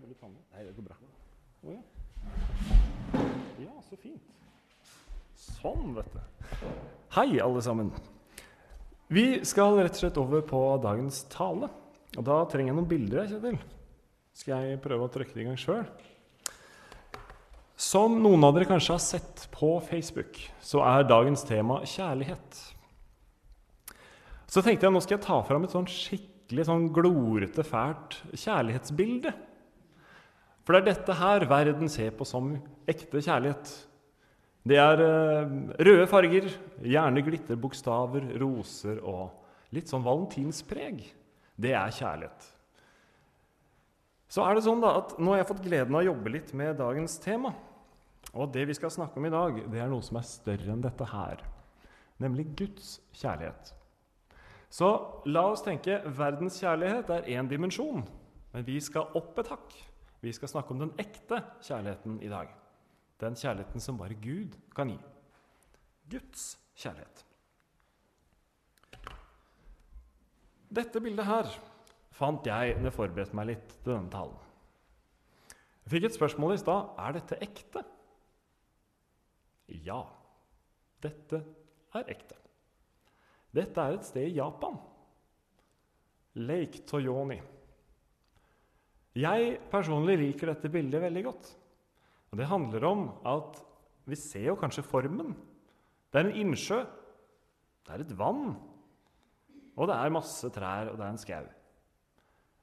jeg vil ta den Nei, det går bra. Å ja. ja, så fint. Sånn, vet du. Hei, alle sammen. Vi skal rett og slett over på dagens tale. Og da trenger jeg noen bilder. Kjetil. Skal jeg prøve å trykke det i gang sjøl? Som noen av dere kanskje har sett på Facebook, så er dagens tema kjærlighet. Så tenkte jeg nå skal jeg ta fram et sånn skikkelig sånn glorete, fælt kjærlighetsbilde. For det er dette her verden ser på som ekte kjærlighet. Det er eh, røde farger, gjerne glitterbokstaver, roser og litt sånn valentinspreg. Det er kjærlighet. Så er det sånn da at Nå har jeg fått gleden av å jobbe litt med dagens tema. Og det vi skal snakke om i dag, det er noe som er større enn dette her. Nemlig Guds kjærlighet. Så la oss tenke verdens kjærlighet er én dimensjon, men vi skal opp et hakk. Vi skal snakke om den ekte kjærligheten i dag. Den kjærligheten som bare Gud kan gi. Guds kjærlighet. Dette bildet her fant jeg når jeg forberedte meg litt til denne talen. Jeg fikk et spørsmål i stad er dette ekte. Ja, dette er ekte. Dette er et sted i Japan. Lake Toyoni. Jeg personlig liker dette bildet veldig godt. Og Det handler om at vi ser jo kanskje formen. Det er en innsjø. Det er et vann. Og det er masse trær, og det er en skau.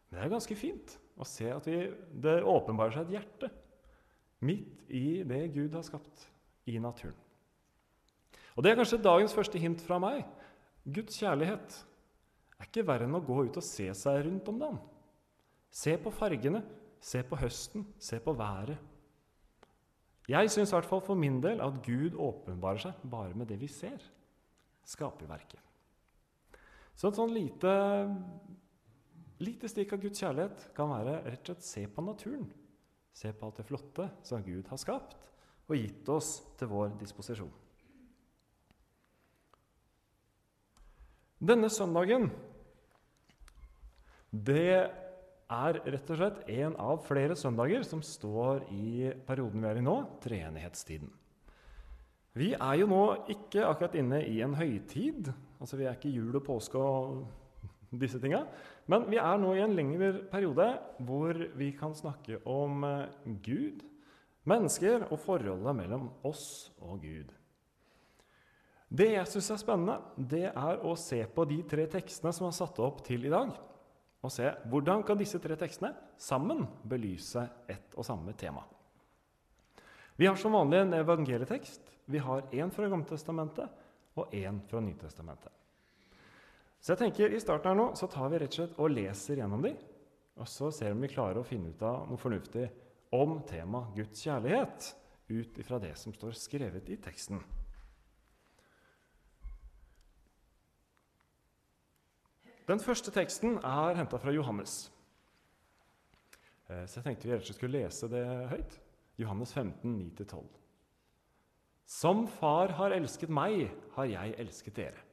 Men det er ganske fint å se at vi, det åpenbarer seg et hjerte midt i det Gud har skapt i naturen. Og Det er kanskje dagens første hint fra meg. Guds kjærlighet er ikke verre enn å gå ut og se seg rundt om dagen. Se på fargene, se på høsten, se på været. Jeg syns i hvert fall for min del at Gud åpenbarer seg bare med det vi ser. Skaperverket. Så et sånn lite, lite stikk av Guds kjærlighet kan være rett og slett se på naturen. Se på alt det flotte som Gud har skapt og gitt oss til vår disposisjon. Denne søndagen det er rett og slett en av flere søndager som står i perioden vi er i nå, treenighetstiden. Vi er jo nå ikke akkurat inne i en høytid. altså Vi er ikke jul og påske og disse tinga. Men vi er nå i en lengre periode hvor vi kan snakke om Gud, mennesker og forholdet mellom oss og Gud. Det jeg syns er spennende, det er å se på de tre tekstene som er satt opp til i dag. Og se hvordan kan disse tre tekstene sammen belyse ett og samme tema. Vi har som vanlig en evangelietekst. Vi har én fra Gammeltestamentet og én fra Nytestamentet. Så jeg tenker I starten her nå så tar vi rett og slett og leser gjennom de, og så ser vi om vi klarer å finne ut av noe fornuftig om temaet Guds kjærlighet ut ifra det som står skrevet i teksten. Den første teksten er henta fra Johannes. Eh, så jeg tenkte vi slett skulle lese det høyt. Johannes 15, 9-12. Som Far har elsket meg, har jeg elsket dere.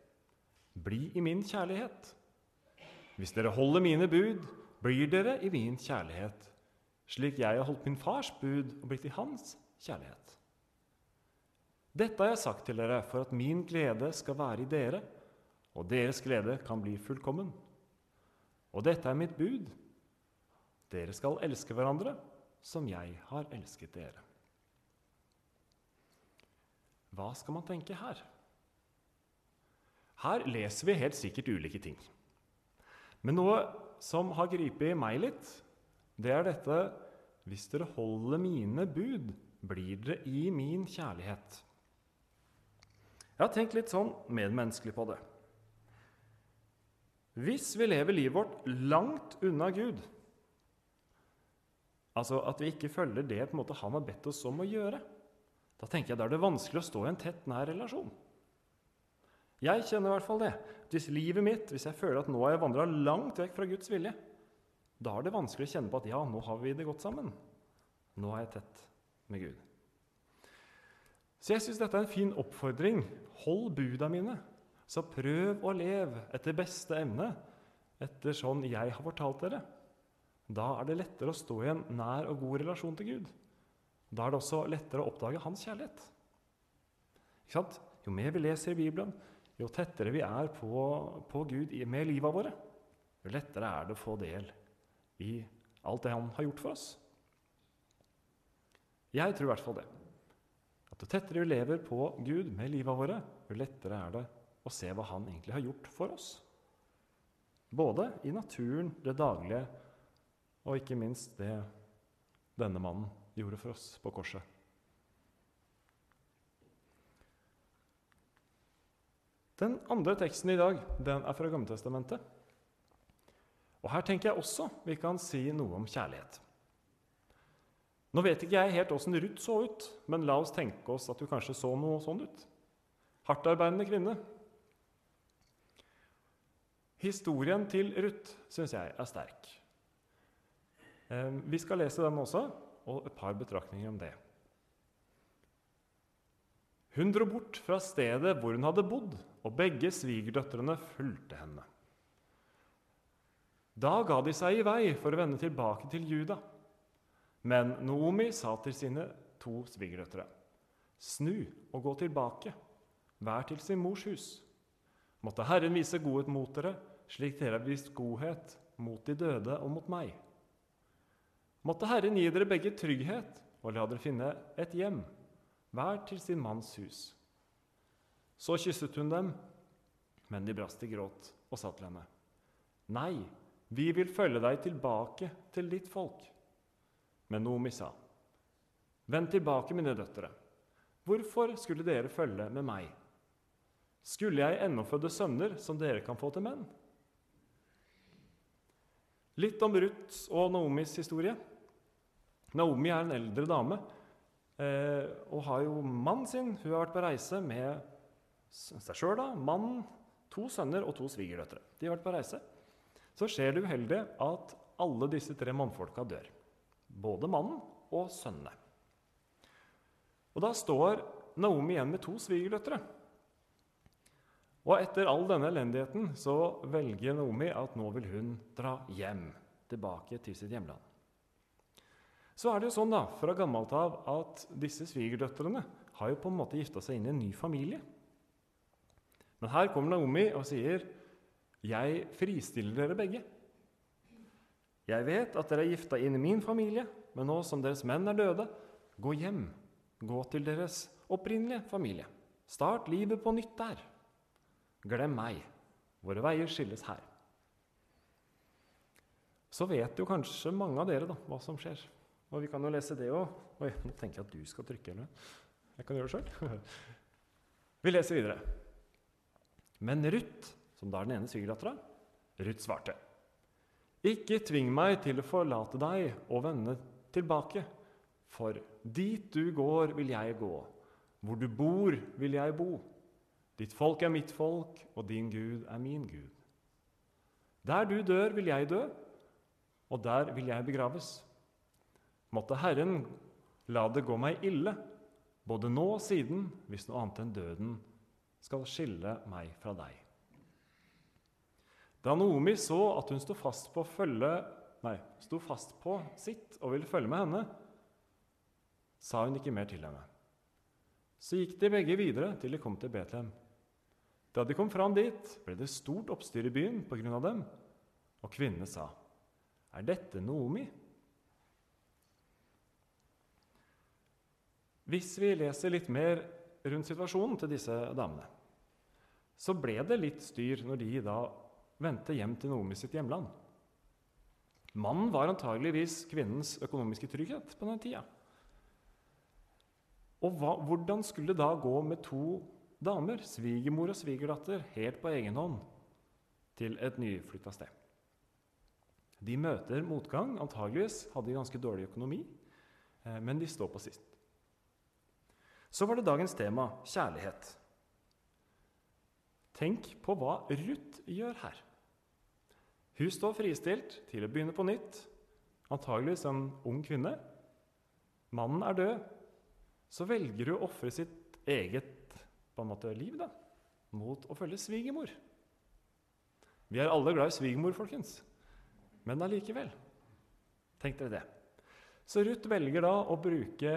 Bli i min kjærlighet. Hvis dere holder mine bud, blir dere i min kjærlighet, slik jeg har holdt min fars bud og blitt i hans kjærlighet. Dette har jeg sagt til dere for at min glede skal være i dere, og deres glede kan bli fullkommen. Og dette er mitt bud. Dere skal elske hverandre som jeg har elsket dere. Hva skal man tenke her? Her leser vi helt sikkert ulike ting. Men noe som har gripet meg litt, det er dette Hvis dere holder mine bud, blir dere i min kjærlighet. Jeg har tenkt litt sånn medmenneskelig på det. Hvis vi lever livet vårt langt unna Gud, altså at vi ikke følger det på en måte han har bedt oss om å gjøre, da tenker jeg da er det vanskelig å stå i en tett, nær relasjon. Jeg kjenner i hvert fall det. Hvis livet mitt, hvis jeg føler at nå har jeg vandra langt vekk fra Guds vilje, da er det vanskelig å kjenne på at ja, nå har vi det godt sammen. Nå er jeg tett med Gud. Så jeg syns dette er en fin oppfordring. Hold buda mine. Så prøv å leve etter beste evne, etter sånn jeg har fortalt dere. da er det lettere å stå i en nær og god relasjon til Gud. Da er det også lettere å oppdage hans kjærlighet. Jo mer vi leser i Bibelen, jo tettere vi er på, på Gud med livet våre, jo lettere er det å få del i alt det han har gjort for oss. Jeg tror i hvert fall det. At jo tettere vi lever på Gud med livet våre, jo lettere er det å se hva han egentlig har gjort for oss. Både i naturen, det daglige, og ikke minst det denne mannen gjorde for oss på korset. Den andre teksten i dag den er fra Gammeltestamentet. Og Her tenker jeg også vi kan si noe om kjærlighet. Nå vet ikke jeg helt åssen Ruth så ut, men la oss tenke oss at du kanskje så noe sånn ut. Hardtarbeidende kvinne. Historien til Ruth syns jeg er sterk. Ehm, vi skal lese den også, og et par betraktninger om det. Hun dro bort fra stedet hvor hun hadde bodd, og begge svigerdøtrene fulgte henne. Da ga de seg i vei for å vende tilbake til Juda. Men Noomi sa til sine to svigerdøtre.: Snu og gå tilbake, vær til sin mors hus. Måtte Herren vise godhet mot dere, slik dere har vist godhet mot de døde og mot meg. Måtte Herren gi dere begge trygghet og la dere finne et hjem, hver til sin manns hus. Så kysset hun dem, men de brast i gråt og sa til henne, Nei, vi vil følge deg tilbake til ditt folk. Men Nomi sa, Vend tilbake, mine døtre. Hvorfor skulle dere følge med meg? Skulle jeg ennå føde sønner som dere kan få til menn? Litt om Ruths og Naomis historie. Naomi er en eldre dame eh, og har jo mannen sin. Hun har vært på reise med seg sjøl, mannen, to sønner og to svigerdøtre. De har vært på reise. Så skjer det uheldige at alle disse tre mannfolka dør. Både mannen og sønnene. Og Da står Naomi igjen med to svigerdøtre. Og etter all denne elendigheten så velger Naomi at nå vil hun dra hjem, tilbake til sitt hjemland. Så er det jo sånn da, fra gammelt av at disse svigerdøtrene har jo på en måte gifta seg inn i en ny familie. Men her kommer Naomi og sier, 'Jeg fristiller dere begge.' 'Jeg vet at dere er gifta inn i min familie, men nå som deres menn er døde, gå hjem. Gå til deres opprinnelige familie. Start livet på nytt der. Glem meg. Våre veier skilles her. Så vet jo kanskje mange av dere da, hva som skjer. Og vi kan jo lese det òg. Oi, nå tenker jeg at du skal trykke. eller? Jeg kan gjøre det sjøl. Vi leser videre. Men Ruth, som da er den ene svigerdattera, Ruth svarte. Ikke tving meg til å forlate deg og vende tilbake. For dit du går, vil jeg gå. Hvor du bor, vil jeg bo. Ditt folk er mitt folk, og din Gud er min Gud. Der du dør, vil jeg dø, og der vil jeg begraves. Måtte Herren la det gå meg ille, både nå og siden, hvis noe annet enn døden skal skille meg fra deg. Da Noomi så at hun sto fast fast på sitt og ville følge med henne, sa hun ikke mer til henne. Så gikk de begge videre til de kom til Betlehem. Da de kom fram dit, ble det stort oppstyr i byen av dem, og kvinnene sa, 'Er dette Noomi?' Hvis vi leser litt mer rundt situasjonen til disse damene, så ble det litt styr når de da vendte hjem til Noomi sitt hjemland. Mannen var antageligvis kvinnens økonomiske trygghet på den tida. Og hva, hvordan skulle det da gå med to damer, svigermor og svigerdatter, helt på egen hånd til et nyflytta sted? De møter motgang. Antageligvis hadde de ganske dårlig økonomi, eh, men de står på sist. Så var det dagens tema kjærlighet. Tenk på hva Ruth gjør her. Hun står fristilt til å begynne på nytt, antageligvis en ung kvinne. Mannen er død. Så velger hun å ofre sitt eget på en måte, liv da, mot å følge svigermor. Vi er alle glad i svigermor, folkens, men allikevel. Tenk dere det. Så Ruth velger da å bruke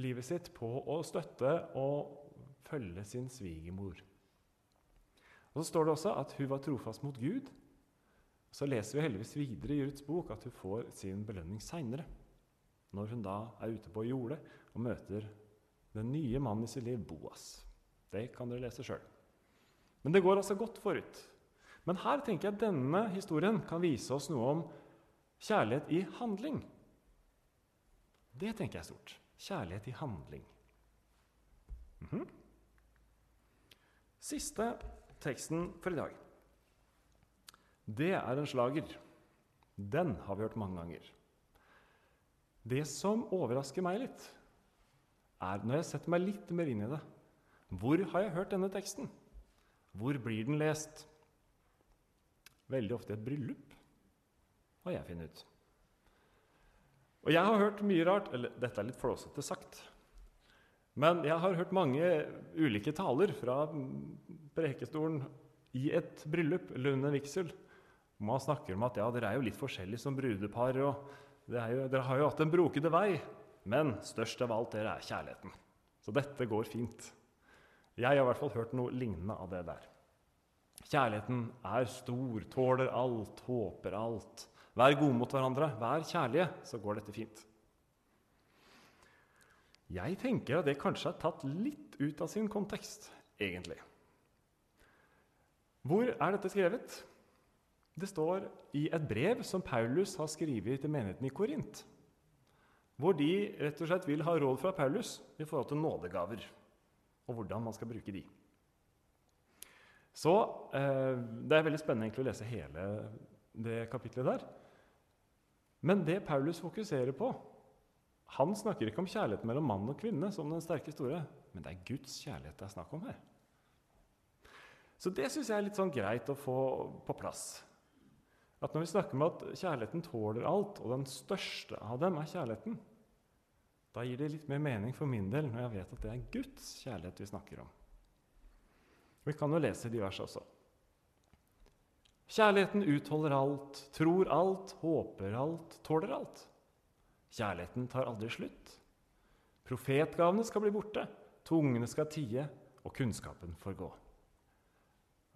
livet sitt på å støtte og følge sin svigermor. Og Så står det også at hun var trofast mot Gud. Så leser vi heldigvis videre i Ruths bok at hun får sin belønning seinere, når hun da er ute på jordet og møter den nye mannen i sitt liv, Boas. Det kan dere lese sjøl. Men det går altså godt forut. Men her tenker jeg denne historien kan vise oss noe om kjærlighet i handling. Det tenker jeg stort. Kjærlighet i handling. Mm -hmm. Siste teksten for i dag. Det er en slager. Den har vi hørt mange ganger. Det som overrasker meg litt, er når jeg setter meg litt mer inn i det Hvor har jeg hørt denne teksten? Hvor blir den lest? Veldig ofte i et bryllup, har jeg funnet ut. Og jeg har hørt mye rart Eller dette er litt flåsete sagt. Men jeg har hørt mange ulike taler fra prekestolen i et bryllup eller under en vigsel. Man snakker om at ja, dere er jo litt forskjellige som brudepar. og jo, Dere har jo hatt en brokete vei. Men størst av alt dere er kjærligheten. Så dette går fint. Jeg har i hvert fall hørt noe lignende av det der. Kjærligheten er stor, tåler alt, håper alt. Vær gode mot hverandre, vær kjærlige, så går dette fint. Jeg tenker at det kanskje er tatt litt ut av sin kontekst, egentlig. Hvor er dette skrevet? Det står i et brev som Paulus har skrevet til menigheten i Korint. Hvor de rett og slett vil ha råd fra Paulus i forhold til nådegaver og hvordan man skal bruke de. Så eh, Det er veldig spennende å lese hele det kapitlet der. Men det Paulus fokuserer på Han snakker ikke om kjærlighet mellom mann og kvinne, som den sterke store, men det er Guds kjærlighet det er snakk om her. Så det syns jeg er litt sånn greit å få på plass. At Når vi snakker om at kjærligheten tåler alt, og den største av dem er kjærligheten, da gir det litt mer mening for min del når jeg vet at det er Guds kjærlighet vi snakker om. Vi kan jo lese de versene også. Kjærligheten utholder alt, tror alt, håper alt, tåler alt. Kjærligheten tar aldri slutt. Profetgavene skal bli borte, tungene skal tie, og kunnskapen får gå.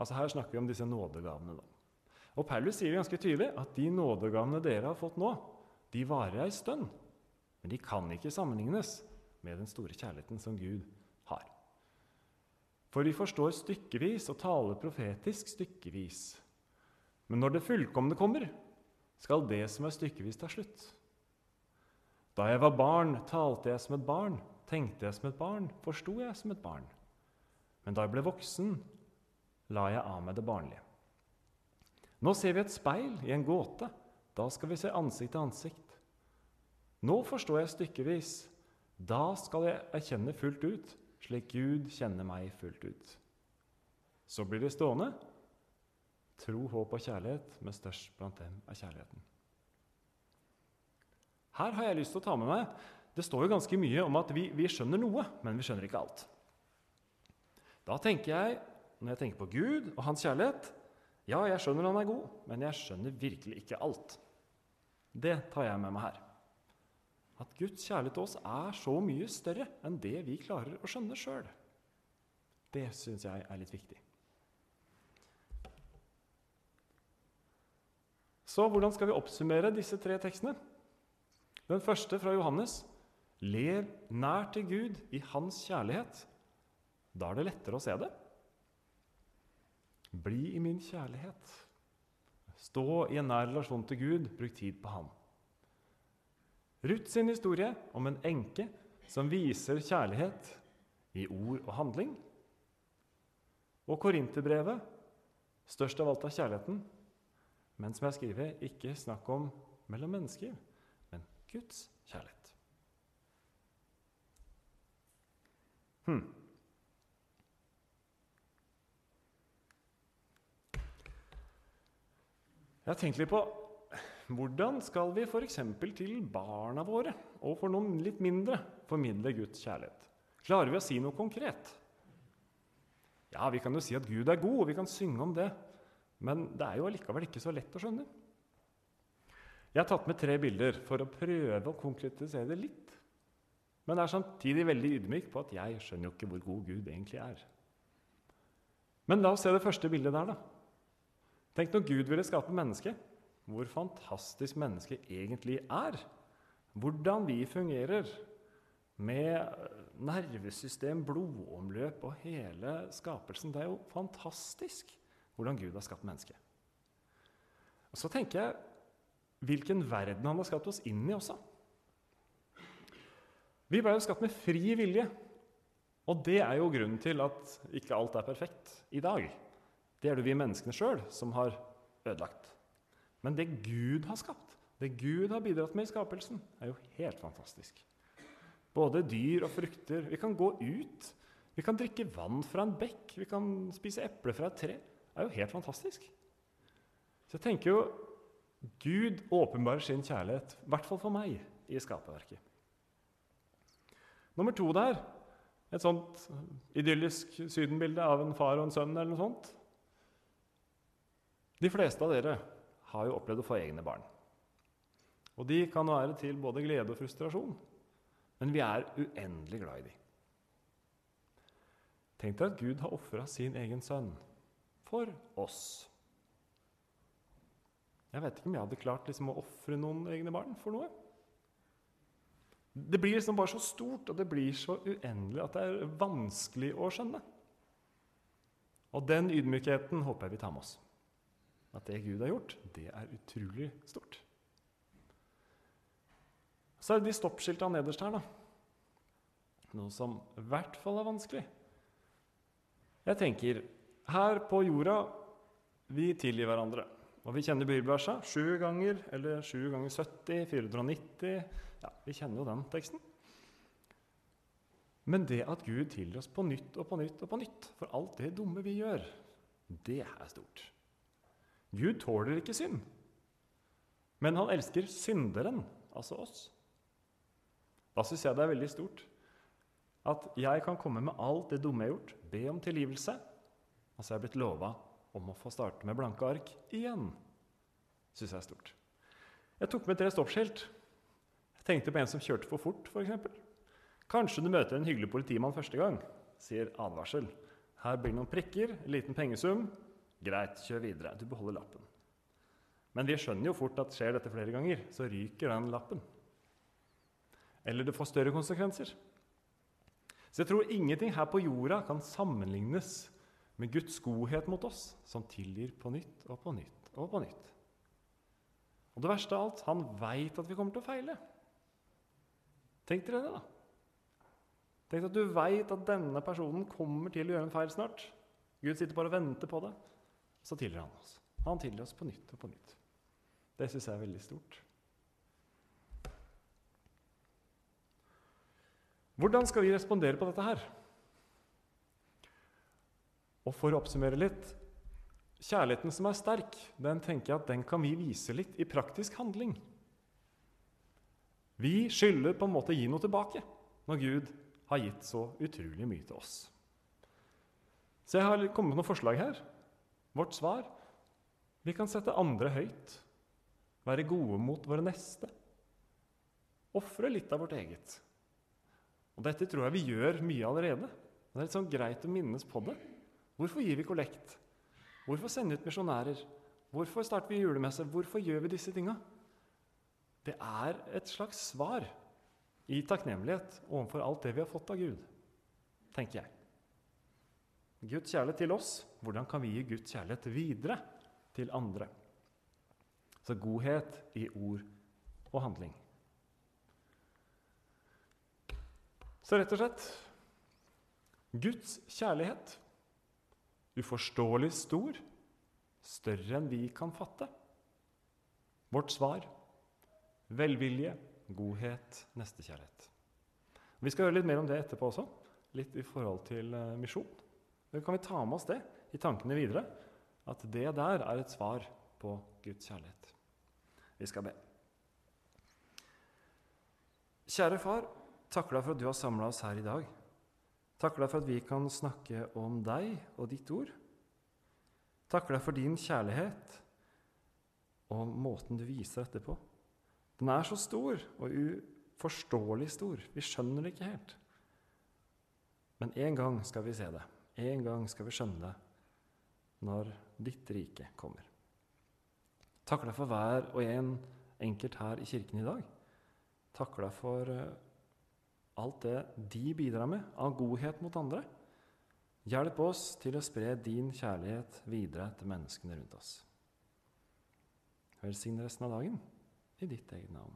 Altså Her snakker vi om disse nådegavene. da. Og Paulus sier ganske tydelig at de nådegavene dere har fått nå, de varer ei stund. Men de kan ikke sammenlignes med den store kjærligheten som Gud har. For vi forstår stykkevis og taler profetisk stykkevis. Men når det fullkomne kommer, skal det som er stykkevis, ta slutt. Da jeg var barn, talte jeg som et barn, tenkte jeg som et barn, forsto jeg som et barn. Men da jeg ble voksen, la jeg av meg det barnlige. Nå ser vi et speil i en gåte. Da skal vi se ansikt til ansikt. Nå forstår jeg stykkevis. Da skal jeg erkjenne fullt ut, slik Gud kjenner meg fullt ut. Så blir det stående tro, håp og kjærlighet, men størst blant dem er kjærligheten. Her har jeg lyst til å ta med meg Det står jo ganske mye om at vi, vi skjønner noe, men vi skjønner ikke alt. Da tenker jeg, når jeg tenker på Gud og hans kjærlighet Ja, jeg skjønner han er god, men jeg skjønner virkelig ikke alt. Det tar jeg med meg her. At Guds kjærlighet til oss er så mye større enn det vi klarer å skjønne sjøl. Det syns jeg er litt viktig. Så hvordan skal vi oppsummere disse tre tekstene? Den første fra Johannes. Lev nær til Gud i Hans kjærlighet. Da er det lettere å se det. Bli i min kjærlighet. Stå i en nær relasjon til Gud. Bruk tid på Han. Ruth sin historie om en enke som viser kjærlighet i ord og handling. Og Korinterbrevet, størst av alt av kjærligheten, men som jeg skriver, ikke snakk om mellom mennesker, men Guds kjærlighet. Hmm. Jeg har tenkt litt på hvordan skal vi f.eks. til barna våre, og for noen litt mindre, formidle Guds kjærlighet? Klarer vi å si noe konkret? Ja, vi kan jo si at Gud er god, og vi kan synge om det. Men det er jo allikevel ikke så lett å skjønne. Jeg har tatt med tre bilder for å prøve å konkretisere det litt. Men er samtidig veldig ydmyk på at jeg skjønner jo ikke hvor god Gud egentlig er. Men la oss se det første bildet der, da. Tenk når Gud ville skape mennesket. Hvor fantastisk mennesket egentlig er. Hvordan vi fungerer med nervesystem, blodomløp og hele skapelsen. Det er jo fantastisk hvordan Gud har skapt mennesket. Og Så tenker jeg hvilken verden han har skapt oss inn i også. Vi ble jo skapt med fri vilje. Og det er jo grunnen til at ikke alt er perfekt i dag. Det er det vi menneskene sjøl som har ødelagt. Men det Gud har skapt, det Gud har bidratt med i skapelsen, er jo helt fantastisk. Både dyr og frukter. Vi kan gå ut. Vi kan drikke vann fra en bekk. Vi kan spise eple fra et tre. Det er jo helt fantastisk. Så jeg tenker jo Gud åpenbarer sin kjærlighet, i hvert fall for meg, i skaperverket. Nummer to der, et sånt idyllisk sydenbilde av en far og en sønn. eller noe sånt. De fleste av dere har jo opplevd å få egne barn. Og de kan være til både glede og frustrasjon, men vi er uendelig glad i dem. Tenk deg at Gud har ofra sin egen sønn for oss. Jeg vet ikke om jeg hadde klart liksom, å ofre noen egne barn for noe. Det blir liksom bare så stort, og det blir så uendelig at det er vanskelig å skjønne. Og den ydmykheten håper jeg vi tar med oss. At det Gud har gjort, det er utrolig stort. Så er det de stoppskiltene nederst her, da. Noe som i hvert fall er vanskelig. Jeg tenker her på jorda vi tilgir hverandre. Og vi kjenner bibelversa sju ganger, eller sju ganger 70, 490 ja, Vi kjenner jo den teksten. Men det at Gud tilgir oss på nytt og på nytt og på nytt for alt det dumme vi gjør, det er stort. Gud tåler ikke synd, men han elsker synderen, altså oss. Da syns jeg det er veldig stort at jeg kan komme med alt det dumme jeg har gjort, be om tilgivelse, og så er jeg blitt lova om å få starte med blanke ark igjen. Syns jeg er stort. Jeg tok med tre stoppskilt Jeg Tenkte på en som kjørte for fort, f.eks. Kanskje du møter en hyggelig politimann første gang. Sier advarsel. Her blir det noen prikker, en liten pengesum. Greit, kjør videre. Du beholder lappen. Men vi skjønner jo fort at skjer dette flere ganger, så ryker den lappen. Eller det får større konsekvenser. Så jeg tror ingenting her på jorda kan sammenlignes med Guds godhet mot oss, som tilgir på nytt og på nytt og på nytt. Og det verste av alt, han veit at vi kommer til å feile. Tenk dere det, da. Tenk at du veit at denne personen kommer til å gjøre en feil snart. Gud sitter bare og venter på det. Så tilgir han oss. Han tilgir oss på nytt og på nytt. Det syns jeg er veldig stort. Hvordan skal vi respondere på dette her? Og for å oppsummere litt Kjærligheten som er sterk, den tenker jeg at den kan vi vise litt i praktisk handling. Vi skylder på en måte å gi noe tilbake når Gud har gitt så utrolig mye til oss. Så jeg har kommet med noen forslag her. Vårt svar vi kan sette andre høyt, være gode mot våre neste. Ofre litt av vårt eget. Og Dette tror jeg vi gjør mye allerede. Det er litt sånn greit å minnes på det. Hvorfor gir vi kollekt? Hvorfor sende ut misjonærer? Hvorfor starter vi julemesse? Hvorfor gjør vi disse tinga? det er et slags svar i takknemlighet overfor alt det vi har fått av Gud, tenker jeg. Guds kjærlighet til oss, hvordan kan vi gi Guds kjærlighet videre til andre? Så godhet i ord og handling. Så rett og slett Guds kjærlighet, uforståelig stor, større enn vi kan fatte. Vårt svar Velvilje, godhet, nestekjærlighet. Vi skal høre litt mer om det etterpå også, litt i forhold til uh, misjon. Men kan vi ta med oss det i tankene videre? At det der er et svar på Guds kjærlighet. Vi skal be. Kjære far, takker deg for at du har samla oss her i dag. Takker deg for at vi kan snakke om deg og ditt ord. Takker deg for din kjærlighet og måten du viser dette på. Den er så stor og uforståelig stor. Vi skjønner det ikke helt. Men en gang skal vi se det. En gang skal vi skjønne det når ditt rike kommer. Takk deg for hver og en enkelt her i kirken i dag. Takk deg for eh, alt det de bidrar med av godhet mot andre. Hjelp oss til å spre din kjærlighet videre til menneskene rundt oss. Velsign resten av dagen i ditt eget navn.